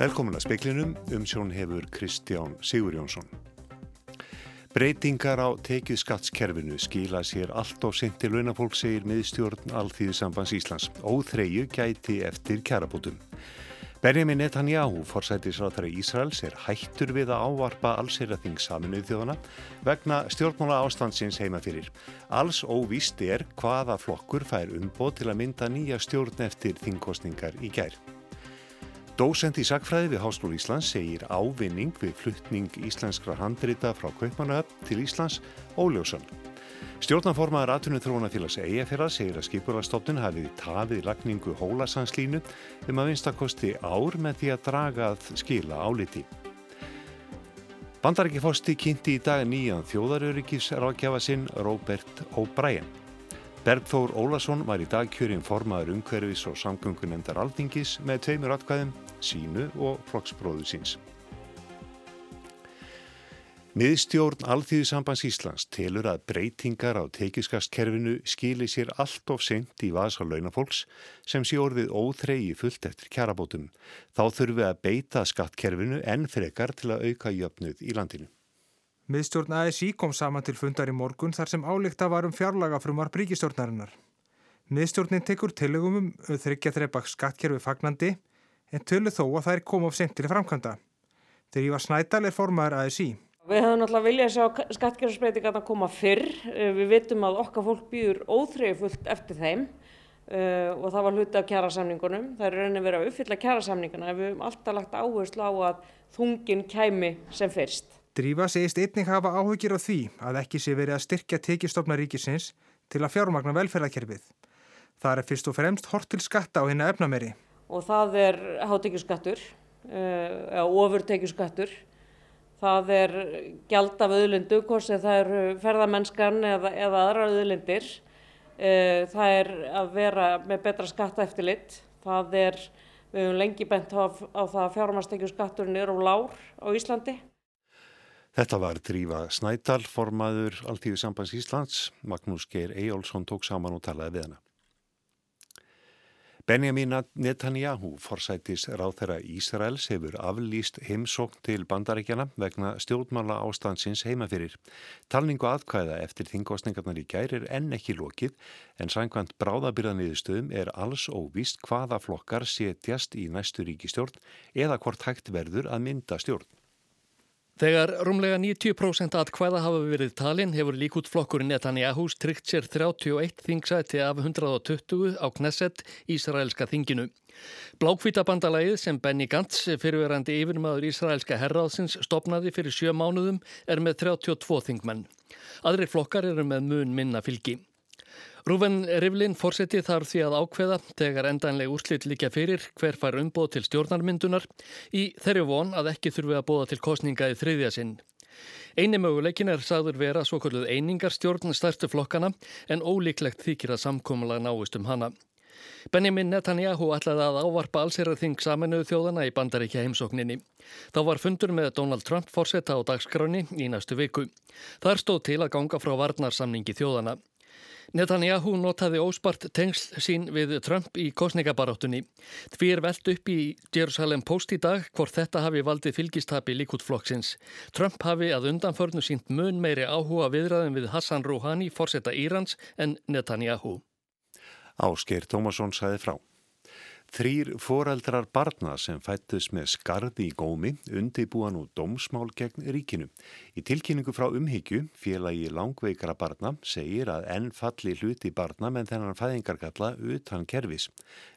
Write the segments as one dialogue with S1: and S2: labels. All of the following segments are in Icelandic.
S1: Velkomin að speiklinum, um sjón hefur Kristján Sigur Jónsson. Breytingar á tekið skattskerfinu skila sér allt of sent til launafólk segir miðstjórn Alþýðisambands Íslands. Óþreyju gæti eftir kjarabútum. Benjamin Netanyahu, forsætisráþara Ísraels, er hættur við að ávarpa allseraþing saminuð þjóðana vegna stjórnmála ástandsins heima fyrir. Alls óvíst er hvaða flokkur fær umboð til að mynda nýja stjórn eftir þingkostningar í gær. Dósend í Sakfræði við Háskólu Íslands segir ávinning við fluttning íslenskra handrita frá Kaupmannahöfn til Íslands óljósan. Stjórnanformaður Atunum Þróunafélags Eyjafjara segir að skipurastofnun hafið tafið lagningu hólasanslínu um að vinstakosti ár með því að draga að skila áliti. Bandarækjafosti kynnti í dag nýjan þjóðaröryggis rákjafa sinn Robert O'Brien. Bergþór Ólason var í dag kjörinn formaður umhverfis og samgöngunemndar aldingis með tveimur atkvæðum, sínu og flokksbróðu síns. Miðstjórn Alþýðusambands Íslands telur að breytingar á tekiskastkerfinu skili sér allt of senkt í vasa launafólks sem sé orðið óþregi fullt eftir kjarabótum. Þá þurfum við að beita skattkerfinu enn frekar til að auka jöfnuð í landinu.
S2: Miðstjórn ASI kom saman til fundar í morgun þar sem álíkta var um fjárlaga frumar bríkistjórnarinnar. Miðstjórnin tekur tilögum um þryggja þrepa skattkerfi fagnandi en tölu þó að það er koma of sent til framkvæmda. Þegar ég var snædal er formaður ASI.
S3: Við höfum náttúrulega viljað sjá skattkerfisbreytinga að koma fyrr. Eh, við vitum að okkar fólk býður óþreyfullt eftir þeim uh, og það var hluti af kjærasamningunum. Það er raunin verið að uppfylla kjærasamninguna en við höfum alltaf lagt áherslu á að þungin kæmi sem fyrst.
S2: Drífa segist einning hafa áhugir á því að ekki sé verið að styrkja tekistofna ríkisins til að fjármagna velferðarkerfið. Það er fyrst og fremst hort til skatta á hérna efnameri.
S3: Og það er hátekjuskattur, ofurtekjuskattur. Það er gjald af auðlindu, hvort sem það er ferðamennskan eða, eða aðra auðlindir. Eh, það er að vera með betra skatta eftir lit. Það er, við hefum lengi bent á, á það að fjármastekjuskatturinn er á lár á Íslandi.
S1: Þetta var Drífa Snædal, formaður Alþýðu sambands Íslands. Magnús Geir Eyjólfsson tók saman og talaði við hana. Benjamin Netanyahu, forsætis ráþæra Ísraels, hefur aflýst heimsókn til bandarækjana vegna stjórnmála ástansins heimafyrir. Talningu aðkvæða eftir þingosningarnar í gæri er enn ekki lokið en sangkvæmt bráðabyrðaniðustöðum er alls óvist hvaða flokkar setjast í næstu ríkistjórn eða hvort hægt verður að mynda stjórn.
S4: Þegar rúmlega 90% atkvæða hafa verið talin hefur líkútflokkurinn Netanyahús tryggt sér 31 þingsæti af 120 á Knesset Ísraelska þinginu. Blákvítabandalagið sem Benny Gantz, fyrirverandi yfirmaður Ísraelska herraðsins, stopnaði fyrir sjö mánuðum er með 32 þingmenn. Aðri flokkar eru með mun minna fylgi. Rúven Rivlin fórseti þarf því að ákveða þegar endanleg úrslit líka fyrir hver fær umbóð til stjórnarmyndunar í þeirri von að ekki þurfi að bóða til kostninga í þriðja sinn. Einu möguleikin er sagður vera svo kvölduð einingarstjórn stærstu flokkana en ólíklegt þykir að samkómulega náist um hana. Benjamin Netanyahu ætlaði að ávarpa allsýrarþing saminuðu þjóðana í bandaríkja heimsókninni. Þá var fundur með Donald Trump fórseta á dagskráni í næstu viku. Þar stóð til að ganga frá varnarsamningi þjóðana. Netanyahu notaði óspart tengsl sín við Trump í kosningabaráttunni. Því er veld upp í Jerusalem Post í dag hvort þetta hafi valdið fylgistabi líkútflokksins. Trump hafi að undanförnu sínt mun meiri áhuga viðræðum við Hassan Rouhani, fórsetta Írans, en Netanyahu.
S1: Ásker Tómasson sæði frá. Þrýr foreldrar barna sem fættus með skarði í gómi undibúa nú dómsmál gegn ríkinu. Í tilkynningu frá umhyggju, félagi langveikara barna, segir að enn falli hluti barna með þennan fæðingarkalla utan kervis.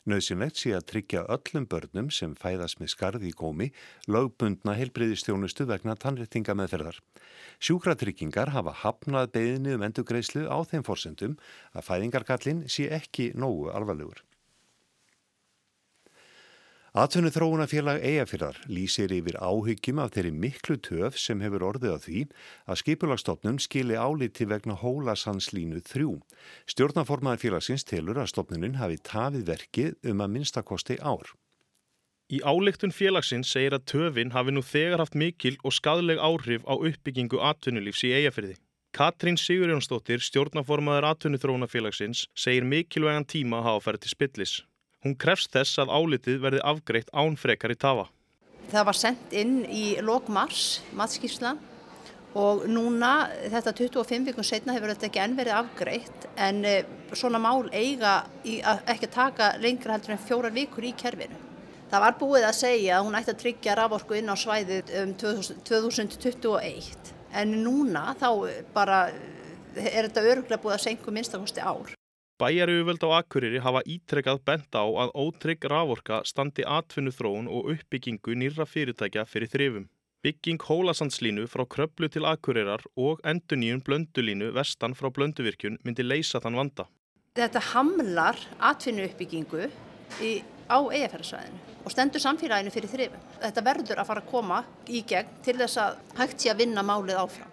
S1: Nauðsynlegt sé að tryggja öllum börnum sem fæðast með skarði í gómi lögbundna helbriðistjónustu vegna tannrettinga meðferðar. Sjúkratryggingar hafa hafnað beðinu um endugreislu á þeim forsendum að fæðingarkallin sé ekki nógu alvarlegur. Atvinnu þróunafélag Eyjafyrðar lýsir yfir áhyggjum af þeirri miklu töf sem hefur orðið að því að skipulagstofnun skili áliti vegna hólasanslínu 3. Stjórnaformaðar félagsins telur að stofnunin hafi tafið verkið um að minnstakosti ár.
S5: Í áleiktun félagsins segir að töfin hafi nú þegar haft mikil og skadleg áhrif á uppbyggingu atvinnulífs í eigafyrði. Katrín Sigurjónsdóttir, stjórnaformaður atvinnuþróunafélagsins, segir mikilvægan tíma að hafa færið til spillis. Hún krefst þess að álitið verði afgreitt án frekar í tafa.
S6: Það var sendt inn í lok mars, matskísla, og núna þetta 25 vikun setna hefur þetta ekki enn verið afgreitt en eh, svona mál eiga að ekki taka lengra heldur en fjórar vikur í kerfinu. Það var búið að segja að hún ætti að tryggja raforku inn á svæðið um 2021 en núna þá bara er þetta öruglega búið að senku minnstakosti ár.
S5: Bæjarjöföld á Akureyri hafa ítrekkað bent á að ótrygg raforka standi atvinnu þróun og uppbyggingu nýra fyrirtækja fyrir þrifum. Bygging hólasandslínu frá kröplu til Akureyrar og enduníun blöndulínu vestan frá blönduvirkjun myndi leysa þann vanda.
S6: Þetta hamlar atvinnu uppbyggingu í, á eigafærarsvæðinu og stendur samfélaginu fyrir þrifum. Þetta verður að fara að koma í gegn til þess að hægt sé að vinna málið áfram.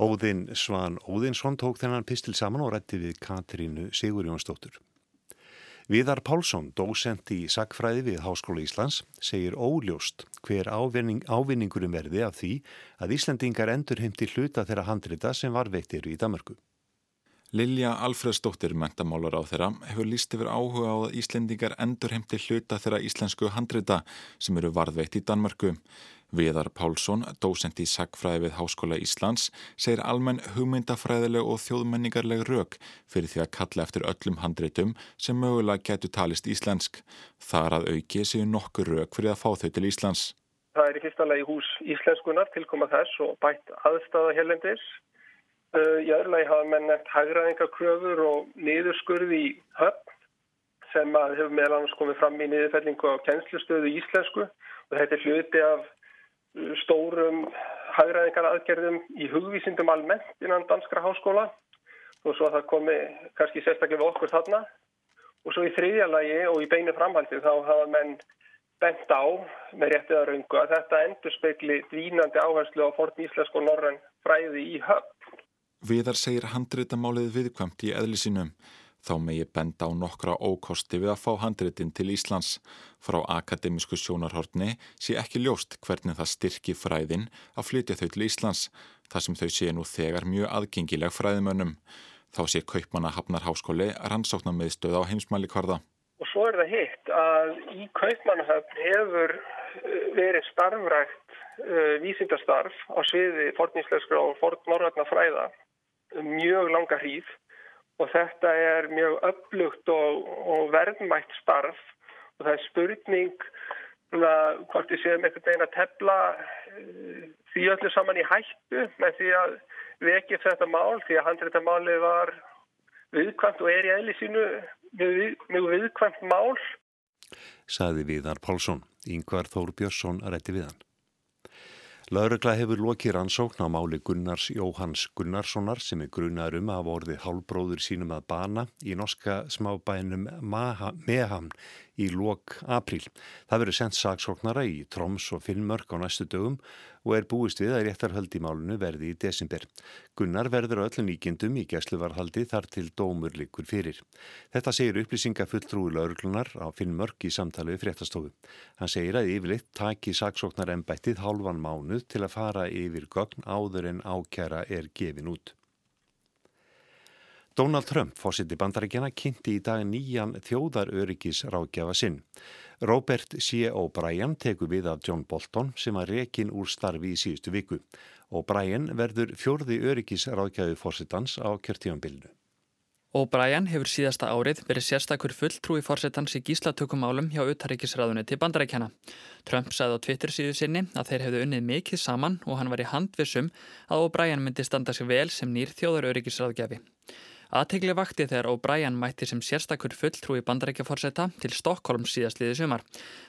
S1: Óðinn Svan Óðinsson tók þennan pistil saman og rætti við Katrínu Sigurjónsdóttur. Viðar Pálsson, dósent í Sackfræði við Háskóla Íslands, segir óljóst hver ávinning, ávinningurum verði af því að Íslandingar endur heimti hluta þeirra handrita sem var veittir í Danmarku.
S7: Lilja Alfredsdóttir, mentamálar á þeirra, hefur líst yfir áhuga á að Íslandingar endur heimti hluta þeirra íslensku handrita sem eru varðveitt í Danmarku. Viðar Pálsson, dósent í sagfræði við Háskóla Íslands, segir almenn hugmyndafræðileg og þjóðmenningarleg rauk fyrir því að kalla eftir öllum handreitum sem mögulega getur talist íslensk. Þar að auki séu nokkur rauk fyrir að fá þau til Íslands.
S8: Það er í fyrsta lagi hús íslenskunar tilkoma þess og bætt aðstafa hérlendis. Uh, í öðru lagi hafa menn eftir hægraðingarkröfur og niðurskurði í höfn sem hefur meðal annars komið fram í niðurfellingu á kennslustöðu íslensku og þetta er hluti af stórum hagræðingar aðgerðum í hugvísindum almennt innan danskra háskóla. Og svo að það komi kannski sérstaklega við okkur þarna. Og svo í þriðja lagi og í beinu framhaldi þá hafa menn bent á með réttið að raungu að þetta endur speikli dvínandi áherslu á forn íslensk og norrann fræði í höfn.
S7: Viðar segir handritamálið viðkvæmt í eðlisinum Þá megi benda á nokkra ókosti við að fá handritin til Íslands. Frá akademísku sjónarhortni sé ekki ljóst hvernig það styrki fræðin að flytja þau til Íslands, þar sem þau sé nú þegar mjög aðgengileg fræðimönnum. Þá sé Kaupmanna Hafnar Háskóli rannsóknar meðstöð á heimsmæli kvarða.
S8: Og svo er það hitt að í Kaupmannahöfn hefur eh, verið starfrækt uh, vísindastarf á sviði fornísleikskra og fornnorðarna fræða mjög langa hríð og þetta er mjög upplugt og, og verðmætt starf og það er spurning svona, hvort við séum einhvern veginn að tefla uh, því öllu saman í hættu með því að við ekki þetta mál því að handreita máli var viðkvæmt og er í eðli sínu mjög viðkvæmt mál.
S1: Saði Viðar Pálsson, yngvar Þór Björnsson að rétti við hann. Laurugla hefur lokið rannsókn á máli Gunnars Jóhanns Gunnarssonar sem er grunar um að vorði hálbróður sínum að bana í norska smábænum Mehamn í lok apríl. Það verður sendt saksóknara í Troms og Finnmörk á næstu dögum og er búist við að réttarhöld í málunu verði í desember. Gunnar verður öllum íkjendum í gæsluvarhaldi þar til dómur likur fyrir. Þetta segir upplýsingafulltrúi lauruglunar á Finnmörk í samtali við fréttastofu. Hann segir að yfirleitt taki saksóknar ennbættið hálfan mánuð til að fara yfir gögn áður en ákjara er gefin út. Donald Trump, fósiti bandarækjana, kynnti í dag nýjan þjóðaröryggis rákjafa sinn. Robert C. O'Brien teku við af John Bolton sem var rekin úr starfi í síðustu viku. O'Brien verður fjörði öryggis rákjafi fósitans á kjörtífambilinu.
S9: O'Brien hefur síðasta árið verið sérstakur fulltrúi fórsetans í gíslatökumálum hjá utarrikisræðunni til bandarækjana. Trump sagði á Twitter síðu sinni að þeir hefðu unnið mikið saman og hann var í handvissum að O'Brien myndi standa sig vel sem nýr þjóðaröryggisræðgjafi. Aðtegli vakti þegar O'Brien mætti sem sérstakur fulltrúi bandarækjaforsetta til Stokkólm síðastliði sumar.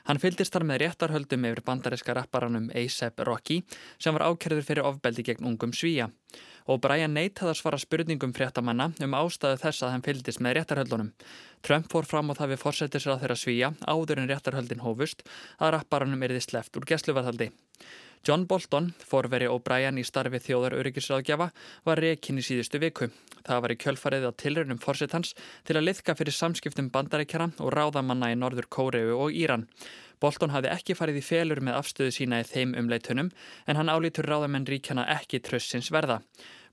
S9: Hann fylgist þar með réttarhöldum yfir bandaríska rapparanum A$AP Rocky sem var ákerður fyrir ofbeldi gegn ungum svíja. O'Brien neitt að svara spurningum fréttamanna um ástæðu þess að hann fylgist með réttarhöldunum. Trump fór fram á það við forsettisrað þeirra svíja áður en réttarhöldin hófust að rapparanum erði sleft úr gesluvarðhaldi. John Bolton, forveri O'Brien í starfi þjóðar öryggisráðgjafa, var rekin í síðustu viku. Það var í kjölfarið á tilraunum fórsetans til að liðka fyrir samskiptum bandarækjara og ráðamanna í Norður Kóreu og Íran. Bolton hafði ekki farið í felur með afstöðu sína í þeim umleitunum en hann álítur ráðamenn ríkjana ekki trössins verða.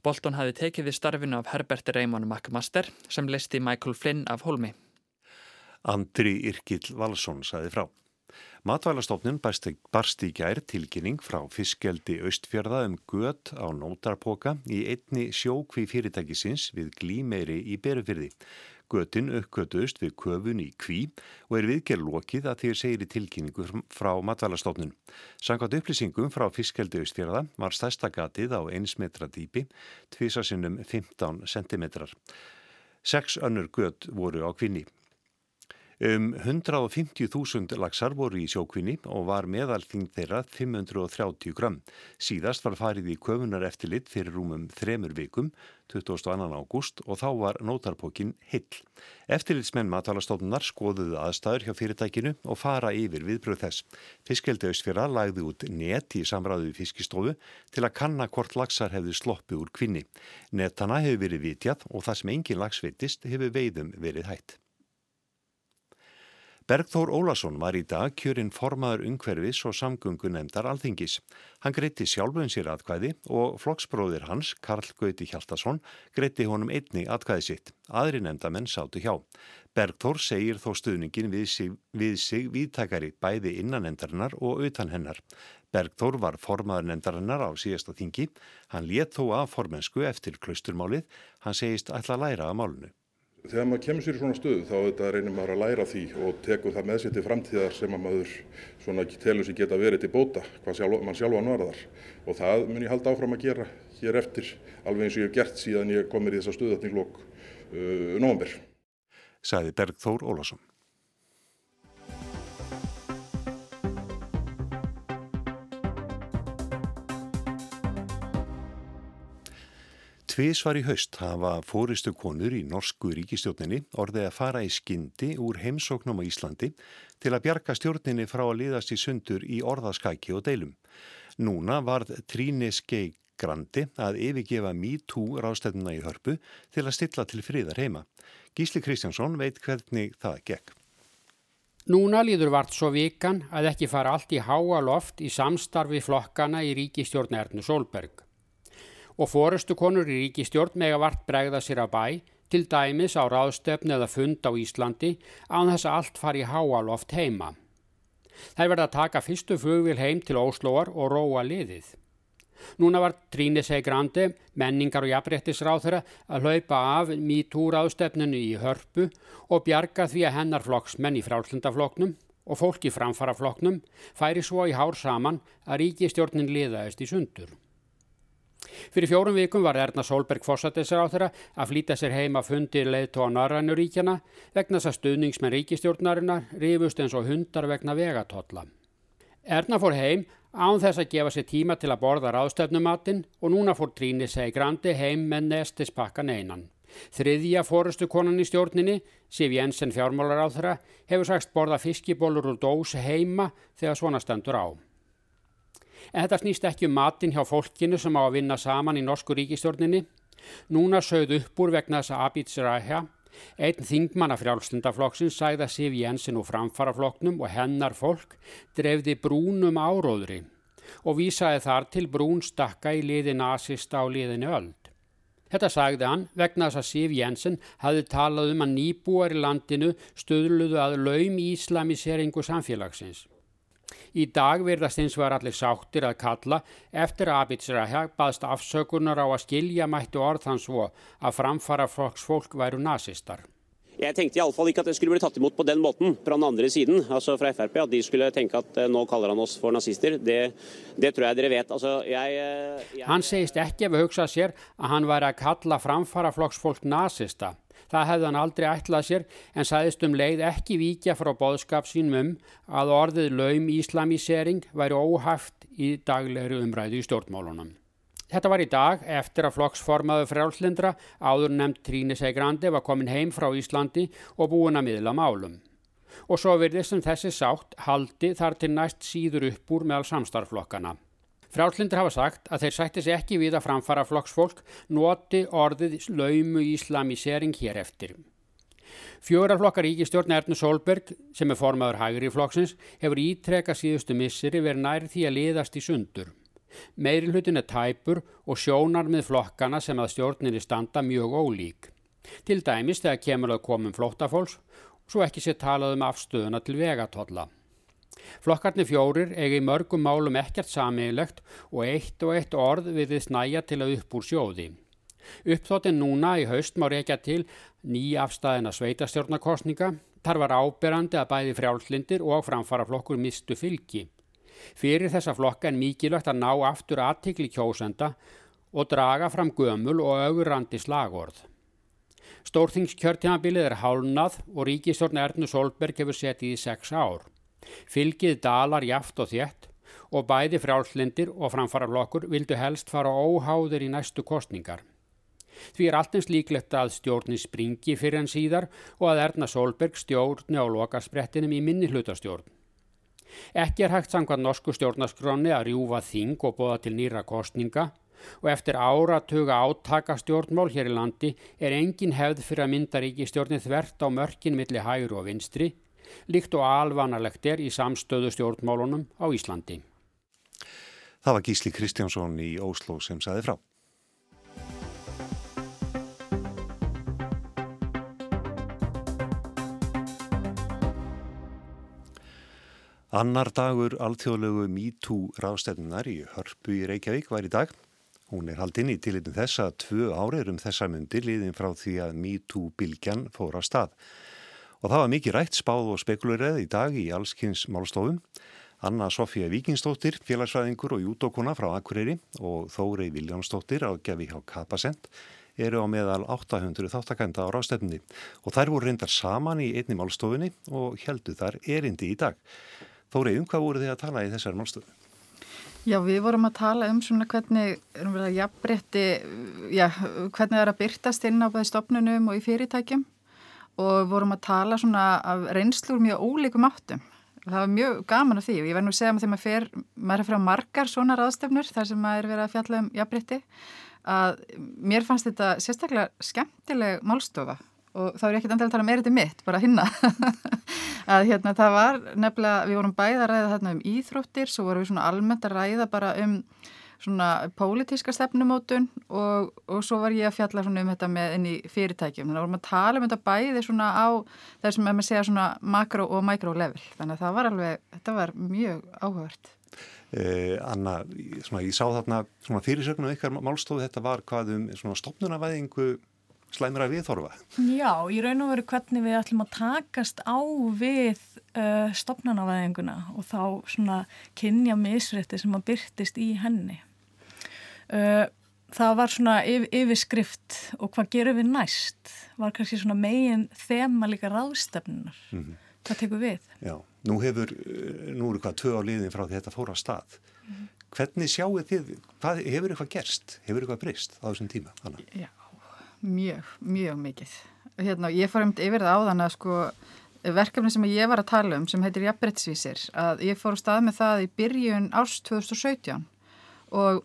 S9: Bolton hafði tekið við starfinu af Herbert Raymond McMaster sem listi Michael Flynn af Holmi.
S1: Andri Irkill Valsson saði frá. Matvælastofnun barst í gær tilkynning frá fiskjaldi Östfjörða um gött á nótarpoka í einni sjókví fyrirtækisins við glímeiri í Berufyrði. Götin uppgötuðust við köfun í kví og er viðgerð lokið að því segir í tilkynningu frá matvælastofnun. Sankvæmt upplýsingum frá fiskjaldi Östfjörða var stærsta gatið á 1 metra dýpi, tvísasinnum 15 cm. Seks önnur gött voru á kvinni. Um 150.000 laxar voru í sjókvinni og var meðalþing þeirra 530 gram. Síðast var farið í köfunar eftirlit fyrir rúmum þremur vikum, 22. ágúst og þá var nótarpókin hill. Eftirlitsmenn matalastofnunar skoðuðu aðstæður hjá fyrirtækinu og fara yfir viðbröð þess. Fiskeldi Östfjara lagði út net í samræðu fiskistofu til að kanna hvort laxar hefði sloppi úr kvinni. Netana hefur verið vitjað og það sem engin lax veitist hefur veiðum verið hætt. Bergþór Ólason var í dag kjörinn formaður umhverfis og samgöngu nefndar alþingis. Hann greitti sjálfum sér atkvæði og flokksbróðir hans, Karl Gauti Hjaltason, greitti honum einni atkvæði sitt. Aðri nefndamenn sátu hjá. Bergþór segir þó stuðningin við sig, við sig viðtækari bæði innan nefndarinnar og utan hennar. Bergþór var formaður nefndarinnar á síðasta þingi. Hann let þó af formensku eftir klausturmálið. Hann segist ætla að læra að málunu.
S10: Þegar maður kemur sér í svona stöðu þá reynir maður að læra því og tekur það með sér til framtíðar sem að maður telur sér geta verið til bóta hvað sjálf, mann sjálfan varðar og það mun ég halda áfram að gera hér eftir alveg eins og ég hef gert síðan ég komir í þessa stöðatninglokk uh, nógumber.
S1: Sæði Bergþór Ólásson. Tvísvar í haust hafa fóristu konur í norsku ríkistjórninni orðið að fara í skyndi úr heimsóknum á Íslandi til að bjarga stjórninni frá að liðast í sundur í orðaskæki og deilum. Núna varð Tríni Skei Grandi að yfirgefa MeToo rástefnuna í hörpu til að stilla til friðar heima. Gísli Kristjánsson veit hvernig það gekk.
S11: Núna líður vart svo vikan að ekki fara allt í háa loft í samstarfi flokkana í ríkistjórn Ernu Solberg og fórustu konur í ríkistjórn mega vart bregða sér að bæ, til dæmis á ráðstöfn eða fund á Íslandi, án þess að allt fari háaloft heima. Þær verða að taka fyrstu flugvil heim til Óslóar og róa liðið. Núna var Tríni Segrandi, menningar og jafnréttisráð þeirra að hlaupa af mítúráðstöfnunu í hörpu og bjarga því að hennar flokksmenn í frálslundaflokknum og fólki framfaraflokknum færi svo í hár saman að ríkistjórnin liðaðist í sundur. Fyrir fjórum vikum var Erna Solberg fórsættisar á þeirra að flýta sér heima fundir leiðtó á Norrannuríkjana vegna þess að stuðningsmenn ríkistjórnarinnar rifust eins og hundar vegna vegatotla. Erna fór heim án þess að gefa sér tíma til að borða ráðstöfnumatinn og núna fór Tríni segi grandi heim með nestispakkan einan. Þriðja fórustu konan í stjórninni, Sif Jensen fjármálar á þeirra, hefur sagst borða fiskibólur úr dós heima þegar svona stendur á. En þetta snýst ekki um matin hjá fólkinu sem á að vinna saman í norsku ríkistjórninni. Núna sögð upp úr vegna þess að Abid Sirahja, einn þingmanna frjálslundaflokksins, sæða Siv Jensen úr framfaraflokknum og hennar fólk drefði brúnum áróðri og vísaði þar til brún stakka í liði nazista á liðinu öld. Þetta sagði hann vegna þess að Siv Jensen hafi talað um að nýbúar í landinu stöðluðu að laum íslamiseringu samfélagsins. Í dag verðast eins og er allir sáttir að kalla eftir að Abitsraha baðst afsökunar á að skilja mættu orðan svo að framfara fólk væru nazistar.
S12: Jeg tenkte iallfall ikke at det skulle bli tatt imot på den måten fra den andre siden, altså fra Frp. At de skulle tenke at nå kaller han oss for nazister. Det, det tror jeg dere vet. Altså, jeg, jeg...
S11: Hann segist ekki ef að hugsa sér að hann væri að kalla framfara flokksfólk nazista. Það hefði hann aldrei ætlað sér en sæðist um leið ekki víkja frá boðskap sínum um að orðið laum íslamisering væri óhaft í daglegri umræðu í stjórnmálunum. Þetta var í dag eftir að flokksformaðu frjálslindra áður nefnd Tríni Segrandi var komin heim frá Íslandi og búin að miðla málum. Og svo virðist sem þessi sátt haldi þar til næst síður upp úr meðal samstarflokkana. Frállindir hafa sagt að þeir sætti sig ekki við að framfara flokksfólk noti orðið laumu íslamisering hér eftir. Fjóraflokkar ríkistjórn Ernu Solberg, sem er formaður hægri flokksins, hefur ítreka síðustu misseri verið nær því að liðast í sundur. Meiri hlutin er tæpur og sjónar með flokkana sem að stjórninni standa mjög ólík. Til dæmis þegar kemur að komum flóttafólks, svo ekki sé talað um afstöðuna til vegatodla. Flokkarnir fjórir eigi mörgum málum ekkert samiðilegt og eitt og eitt orð við þið snæja til að upp úr sjóði. Uppþóttin núna í haust má reykja til ný afstæðina sveitastjórnarkostninga, þar var áberandi að bæði frjálslindir og framfara flokkur mistu fylgi. Fyrir þessa flokka er mikilvægt að ná aftur aðtikli kjósenda og draga fram gömul og augurandi slagorð. Stórþingskjörtímabilið er hálnað og ríkistjórn Ernu Solberg hefur setið í sex ár. Fylgið dalar jaft og þétt og bæði frjálslindir og framfararlokkur vildu helst fara óháður í næstu kostningar. Því er alltins líklegt að stjórni springi fyrir en síðar og að Erna Solberg stjórni á lokasprettinum í minni hlutastjórn. Ekki er hægt sangvað norsku stjórnaskróni að rjúfa þing og bóða til nýra kostninga og eftir áratuga átaka stjórnmál hér í landi er engin hefð fyrir að mynda ríkistjórni þvert á mörkin milli hægur og vinstri líkt og alvanalegt er í samstöðu stjórnmálunum á Íslandi.
S1: Það var Gísli Kristjánsson í Óslo sem saði frá. Annar dagur alþjóðlegu MeToo ráðstefnunar í Hörpu í Reykjavík var í dag. Hún er haldinn í tilitum þess að tvö árið um þessa myndi liðin frá því að MeToo bylgjan fór á stað. Og það var mikið rætt spáð og spekulurið í dag í allskynns málstofum. Anna Sofía Víkingsdóttir, félagsfæðingur og jútókuna frá Akureyri og Þórei Viljánsdóttir á gefi hjá Kapasend eru á meðal 800 þáttakænda á rástefni og þær voru reyndar saman í einni málstofunni og heldu þar erindi í dag. Þórei, um hvað voru þið að tala í þessar málstofu?
S13: Já, við vorum að tala um svona hvernig, jafnbretti, já, hvernig það er að byrtast inn á bæði stopnunum og í fyrirtækjum og vorum að tala svona af reynslur mjög ólíkum áttum. Það var mjög gaman af því og ég verði nú að segja að þegar maður fer, maður er fyrir á margar svona raðstefnur þar sem maður er verið að fjalla um jafnbrytti að mér fannst þetta sérstaklega skemmtileg málstofa og þá er ég ekkert andal að tala um eriti mitt, bara hinna að hérna það var nefnilega, við vorum bæða að ræða þarna um íþróttir, svo vorum við svona almennt að ræða bara um svona pólitíska stefnumótun og, og svo var ég að fjalla svona um þetta með inn í fyrirtækjum. Þannig að vorum að tala um þetta bæði svona á þessum að maður segja svona makro og mikro level. Þannig að það var alveg, þetta var mjög áhugavert.
S1: Eh, Anna, svona, ég sá þarna svona fyrirsögnu ykkar málstofu, þetta var hvað um svona stopnunavæðingu slæmur að viðþorfa.
S14: Já, ég raun og veru hvernig við ætlum að takast á við uh, stopnunavæðinguna og þá svona kynja misrætti sem að byrtist í henni. Uh, það var svona yfirskrift og hvað gerum við næst var kannski svona megin þema líka ráðstefnunar mm -hmm. hvað tekur við?
S1: Já, nú hefur eh, nú eru hvað tvö á liðin frá þetta fóra stað mm -hmm. hvernig sjáu þið hvað, hefur eitthvað gerst, hefur eitthvað breyst á þessum tíma? Anna?
S13: Já, mjög, mjög mikið hérna, ég fór um yfir það á þann að sko verkefni sem ég var að tala um sem heitir Jafnbrettsvísir að ég fór stað með það í byrjun árs 2017 og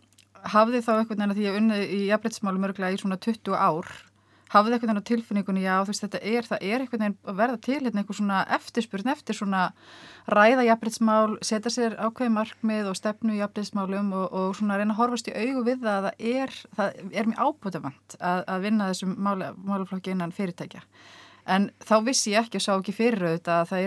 S13: hafði þá einhvern veginn að því að unni í jafnleitsmálum örglega í svona 20 ár hafði veginn á tilfinningunni já þú veist þetta er, það er einhvern veginn að verða til hérna einhver svona eftirspurn eftir svona ræða jafnleitsmál, setja sér ákveði markmið og stefnu jafnleitsmálum og, og svona reyna að horfast í augu við það að það er, það er mjög ábútafant að, að vinna þessum máluflokki innan fyrirtækja. En þá vissi ég ekki og sá ekki fyrir auðvitað að það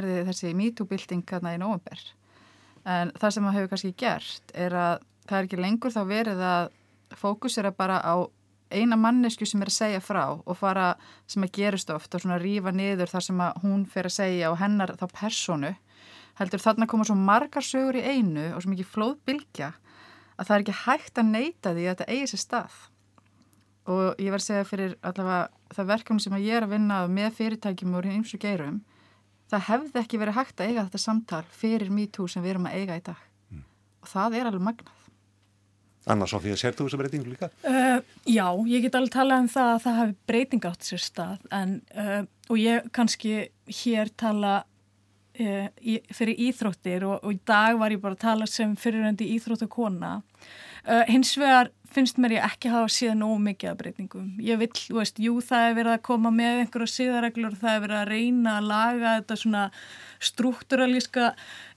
S13: það er ekki lengur þá verið að fókusera bara á eina mannesku sem er að segja frá og fara sem að gerist ofta og svona rífa niður þar sem að hún fer að segja og hennar þá personu heldur þarna koma svo margar sögur í einu og svo mikið flóðbylgja að það er ekki hægt að neyta því að þetta eigi sér stað. Og ég var að segja fyrir allavega það verkefni sem að ég er að vinna með fyrirtækjum og eins og geirum það hefði ekki verið hægt að eiga þetta samtal fyrir MeToo sem við erum að eiga í dag. Mm. og það er alveg magnað
S1: Anna Sofía, sér þú þessa breytingu líka?
S14: Uh, já, ég get alveg talað um það að það hafi breyting átt sér stað en, uh, og ég kannski hér tala e, í, fyrir íþróttir og, og í dag var ég bara að tala sem fyriröndi íþróttakona. Uh, hins vegar finnst mér ég ekki hafa síðan nógu mikið að breytingum. Ég vil, þú veist, jú það er verið að koma með einhverja síðareglur það er verið að reyna að laga þetta svona struktúralíska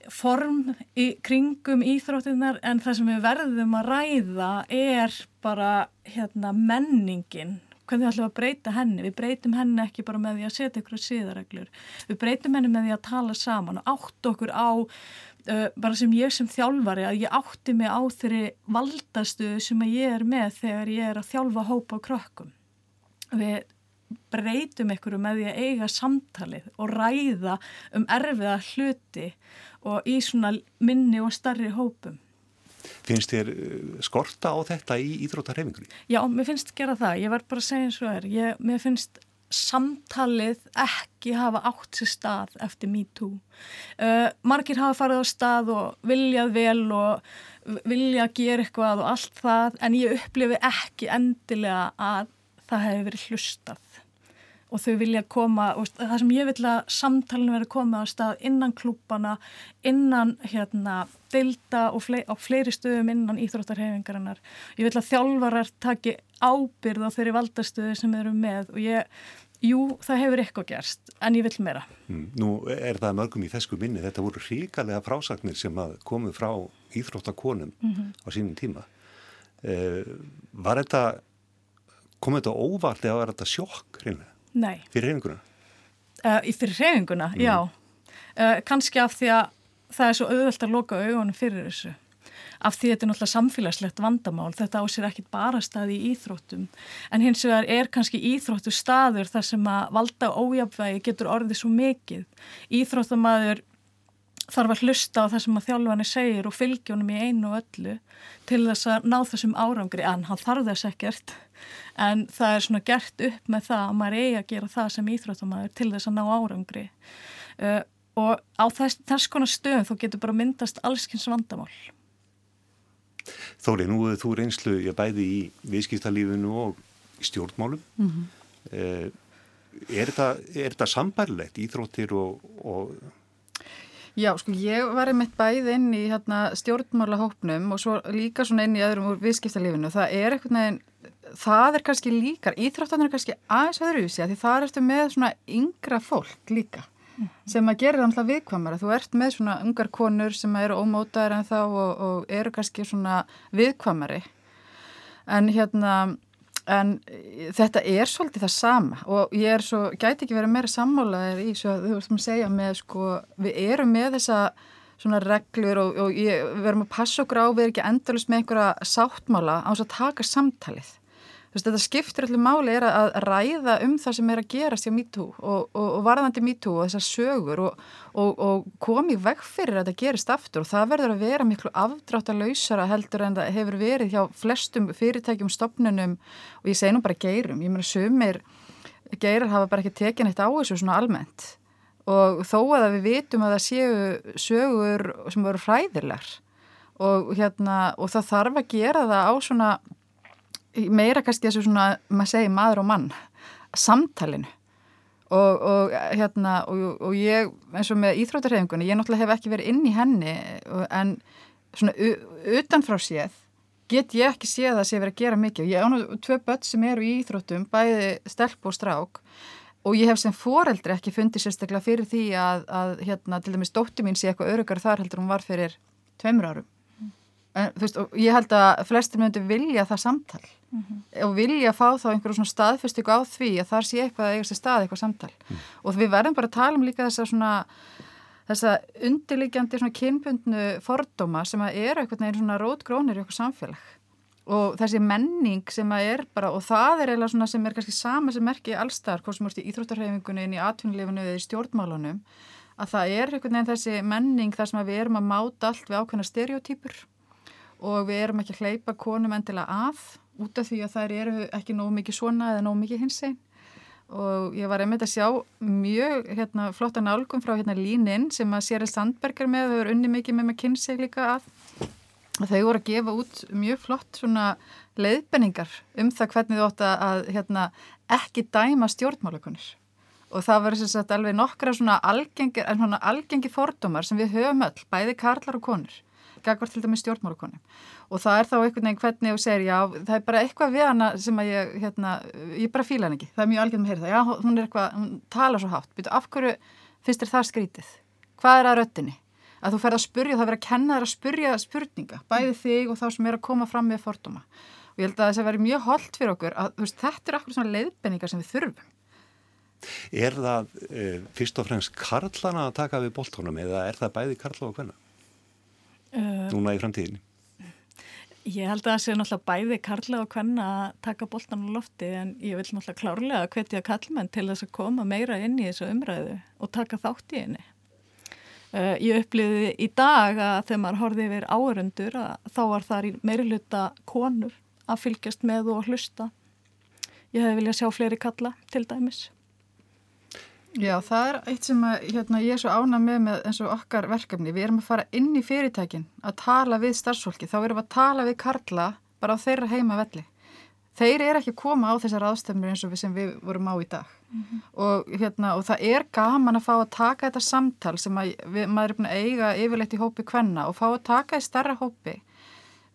S14: form í kringum íþróttinnar en það sem við verðum að ræða er bara hérna menningin hvernig við ætlum að breyta henni. Við breytum henni ekki bara með því að setja ykkur síðareglur. Við breytum henni með því að tala saman og átt okkur á uh, bara sem ég sem þjálfari að ég átti mig á þeirri valdastuðu sem ég er með þegar ég er að þjálfa hópa á krökkum. Við breytum ykkur með því að eiga samtalið og ræða um erfiða hluti og í svona minni og starri hópum.
S1: Finnst þér skorta á þetta í Íþróttarhefingunni?
S14: Já, mér finnst gera það. Ég var bara að segja eins og er. Ég, mér finnst samtalið ekki hafa átt sér stað eftir MeToo. Uh, margir hafa farið á stað og viljað vel og viljað gera eitthvað og allt það en ég upplifi ekki endilega að það hefur verið hlustað og þau vilja koma, og það sem ég vil að samtalinu verið komið á stað innan klúpana, innan hérna delta og fle á fleiri stöðum innan íþróttarhefingarinnar. Ég vil að þjálfarar taki ábyrð á þeirri valdastöðu sem erum með og ég, jú, það hefur eitthvað gerst, en ég vil meira.
S1: Mm, nú er það mörgum í fesku minni, þetta voru ríkalega frásagnir sem að komið frá íþróttakonum mm -hmm. á sínum tíma. Eh, var þetta, komið þetta óvart eða var þetta sjokk reyna?
S14: Nei.
S1: Fyrir reyfinguna?
S14: Uh, fyrir reyfinguna, mm. já. Uh, Kanski af því að það er svo auðvöld að loka augunum fyrir þessu. Af því þetta er náttúrulega samfélagslegt vandamál. Þetta ásýr ekki bara staði í íþróttum. En hins vegar er kannski íþróttu staður þar sem að valda ójafvægi getur orðið svo mikið. Íþróttamæður þarf að hlusta á það sem að þjálfani segir og fylgjónum í einu og öllu til þess að ná þessum árangri en hann þarf þess ekkert en það er svona gert upp með það að maður eigi að gera það sem íþróttamæður til þess að ná árangri. Uh, og á þess, þess konar stöðum þá getur bara myndast allskins vandamál.
S1: Þóri, nú er þú reynslu ég bæði í viðskiptalífinu og stjórnmálum. Mm -hmm. uh, er þetta sambærlegt íþróttir og, og
S13: Já, sko, ég var einmitt bæði inn í hérna, stjórnmálahópnum og svo líka svona inn í öðrum úr viðskiptalífinu. Það er eitthvað neginn, það er kannski líkar, íþróttanir er kannski aðeins öðruvísi að því það ertu með svona yngra fólk líka mm. sem að gera það alltaf viðkvamara. Þú ert með svona ungar konur sem eru ómótaðir en þá og, og eru kannski svona viðkvamari. En hérna en þetta er svolítið það sama og ég er svo, gæti ekki verið meira sammálaðir í svo að þú veist maður segja með sko, við erum með þessa svona reglur og, og ég, við verum að passa okkur á, við erum ekki endalust með einhverja sáttmála á þess að taka samtalið Veist, þetta skiptur allir máli er að ræða um það sem er að gerast hjá MeToo og, og, og varðandi MeToo og þessar sögur og, og komi veg fyrir að þetta gerist aftur og það verður að vera miklu afdráttalauðsara heldur en það hefur verið hjá flestum fyrirtækjum, stopnunum og ég segi nú bara geirum, ég meina sömur geirar hafa bara ekki tekin eitt á þessu svona almennt og þó að við vitum að það séu sögur sem voru fræðilegar og hérna og það þarf að gera það á svona meira kannski þessu svona, maður segi maður og mann, samtalinu. Og, og hérna og, og ég eins og með íþrótarhefingunni, ég náttúrulega hef ekki verið inn í henni en svona utanfrá séð get ég ekki séð að sé verið að gera mikið. Ég ánum tvei börn sem eru í íþróttum bæði stelp og strák og ég hef sem foreldri ekki fundið sérstaklega fyrir því að, að hérna til dæmis dótti mín sé eitthvað örugar þar heldur hún var fyrir tveimur árum. En þú veist, ég held að flestir myndu vilja það samtal mm -hmm. og vilja fá þá einhverjum svona staðfestíku á því að þar sé eitthvað að eiga sér stað eitthvað samtal mm. og við verðum bara að tala um líka þessa svona þessa undirliggjandi svona kynbundnu fordóma sem að eru eitthvað neginn svona rótgrónir í okkur samfélag og þessi menning sem að er bara og það er eiginlega svona sem er kannski sama sem merki allstar, hvort sem vorst í íþróttarhefingunni inn í atvinnulefinu eða í stjórnmálunum að það er eitthvað neginn þessi menning þar sem við erum að máta allt við ákveðna stereotýpur og við erum ekki að hleypa konum endilega af út af því að þær eru ekki nógu mikið svona eða nógu mikið hins einn og ég var einmitt að sjá mjög hérna, flotta nálgum frá hérna Línin sem að Séril Sandberg er með og er unni mikið með með kynnseg líka að. Þau voru að gefa út mjög flott leiðbenningar um það hvernig þú ótt að hérna, ekki dæma stjórnmálakonir og það sagt alveg nokkra algengi, algengi fordómar sem við höfum öll, bæði karlar og konur gagvar til dæmis stjórnmálakonum. Og það er þá einhvern veginn hvernig þú segir já, það er bara eitthvað við hana sem að ég hérna, ég bara fíla hann ekki, það er mjög algjörn með að heyra það, já, hún er eitthvað, hún tala svo hátt. Býtu, af hverju finnst þér það skrítið? Hvað er að röttinni, að þú fer að spurja það verður að kenna þér að spurja spurninga bæði þig og þá sem er að koma fram með fordóma. Og ég held að okkur að þetta
S1: er það e, fyrst og fremst karlana að taka við bóltónum eða er það bæði karla og hvenna? Uh, Núna í framtíðinni?
S14: Ég held að það sé náttúrulega bæði karla og hvenna að taka bóltan á lofti en ég vil náttúrulega klárlega að hvetja kallmenn til þess að koma meira inn í þessu umræðu og taka þátt í henni. Uh, ég uppliði í dag að þegar maður horfið yfir áörundur að þá var þar í meiri hluta konur að fylgjast með og hlusta. Ég hef viljað sjá fleiri kalla til dæmis.
S13: Já, það er eitt sem að, hérna, ég er svo ánað með, með eins og okkar verkefni. Við erum að fara inn í fyrirtækin að tala við starfsfólki. Þá erum við að tala við Karla bara á þeirra heima velli. Þeir eru ekki að koma á þessar aðstæmur eins og við sem við vorum á í dag. Mm -hmm. og, hérna, og það er gaman að fá að taka þetta samtal sem að við, maður er búin að eiga yfirleitt í hópi kvenna og fá að taka í starra hópi,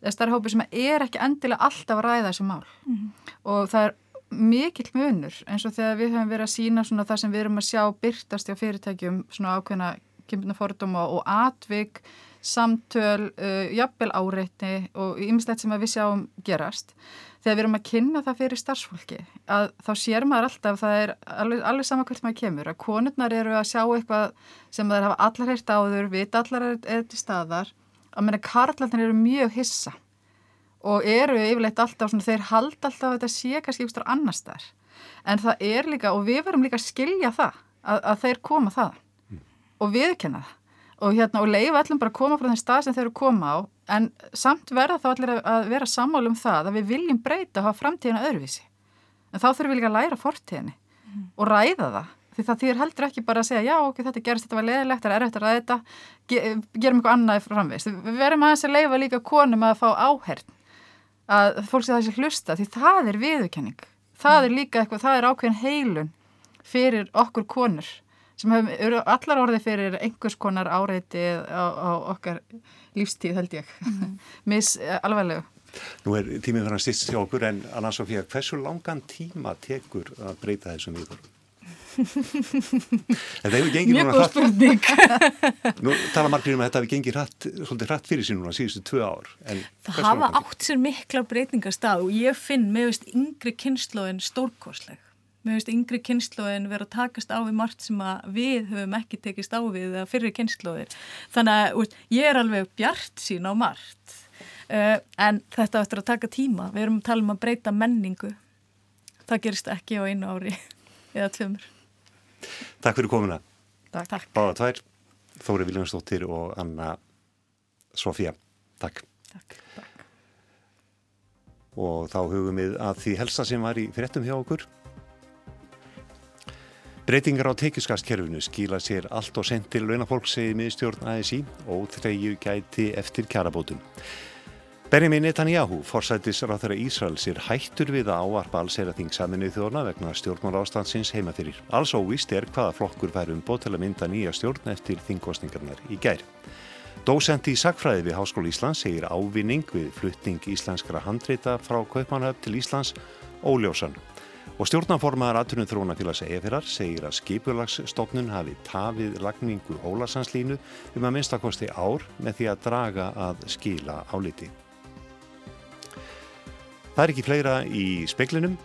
S13: starra hópi sem er ekki endilega alltaf að ræða þessi mál. Mm -hmm. Og það er mikill munur eins og þegar við höfum verið að sína svona það sem við erum að sjá byrtast á fyrirtækjum svona ákveðna kemurna fordóma og atvik, samtöl, uh, jafnvel áreitni og ymmislegt sem við sjáum gerast. Þegar við erum að kynna það fyrir starfsfólki að þá sér maður alltaf, það er alveg, alveg sama hvert maður kemur, að konurnar eru að sjá eitthvað sem þeir hafa allar heyrt áður, vita allar er til staðar, að menna karlarnir eru mjög hissa og eru yfirleitt alltaf svona, þeir halda alltaf að þetta sé kannski einhverstur annars þar en það er líka, og við verum líka að skilja það, að, að þeir koma það mm. og viðkenna það. Og hérna, og leifa allum bara að koma frá þenn stað sem þeir eru koma á, en samt verða þá allir að vera sammálu um það að við viljum breyta og hafa framtíðina öðruvísi. En þá þurfum við líka að læra fortíðinni mm. og ræða það því það þýr heldur ekki bara að segja já ok, þetta gerst, þetta var leðilegt, þetta er erfitt að ræða þetta ge gerum eitthvað annað framvist við verum aðeins að leifa líka konum að fá áhern að fólk sé það sé hlusta því það er viðurkenning það mm. er líka eitthvað, það er ákveðin heilun fyrir okkur konur sem hefur allar orðið fyrir einhvers konar áreiti á, á okkar lífstíð held ég mm. mis eh, alvarlegu
S1: Nú er tímið fyrir að styrst hjá okkur en Anna Sofía, hversu langan tíma tekur að breyta þessum viðhverjum? Þetta hefur gengið
S14: núna hratt.
S1: Nú tala margir um að þetta hefur gengið hratt, svolítið hratt fyrir sín núna síðustu tvö ár
S14: Það hafa átt sér mikla breytingar stað og ég finn með veist yngri kynnslóðin stórkosleg með veist yngri kynnslóðin vera að takast á við margt sem við höfum ekki tekist á við eða fyrir kynnslóðir þannig að veist, ég er alveg bjart sín á margt. Uh, en þetta eftir að taka tíma. Við erum að tala um að breyta menningu. Það gerist ekki á einu ári eða tvömur
S1: Takk fyrir komuna.
S14: Takk.
S1: Báða tvær, Þóri Viljánsdóttir og Anna Sofía. Takk.
S14: Takk. Takk.
S1: Og þá hugum við að því helsta sem var í fyrirtum hjá okkur. Breytingar á tekiskastkerfinu skila sér allt og sent til launafólk segið miðstjórn ASI og þreyju gæti eftir kjarabótum. Benjamin Netanyahu, forsættisráþara Ísraels, er hættur við að áarpa alls er að þingsaminu þjóna vegna stjórnmála ástandsins heima fyrir. Alls óvist er hvaða flokkur fær um bót til að mynda nýja stjórn eftir þingkostningarnar í gær. Dósent í Sakfræði við Háskóli Íslands segir ávinning við flutning íslenskra handreita frá Kaupanöf til Íslands óljósan. Og stjórnaformaðar aðtunum þrónafélags EFR segir að skipulagsstofnun hafi tafið lagningu hólasanslínu um að minnstakosti ár með því að draga að skila áliti. Það er ekki fleira í speklinum.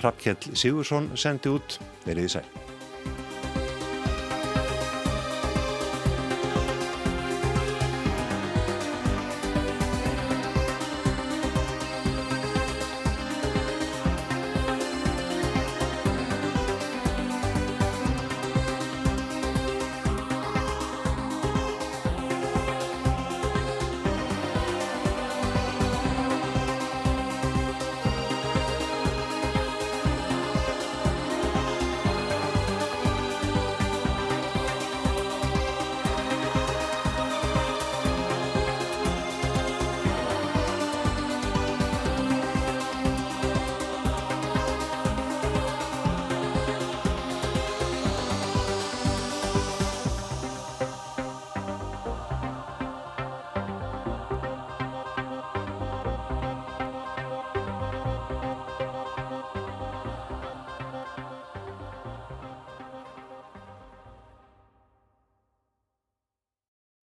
S1: Hrafkjell Sigursson sendi út veriði sæl.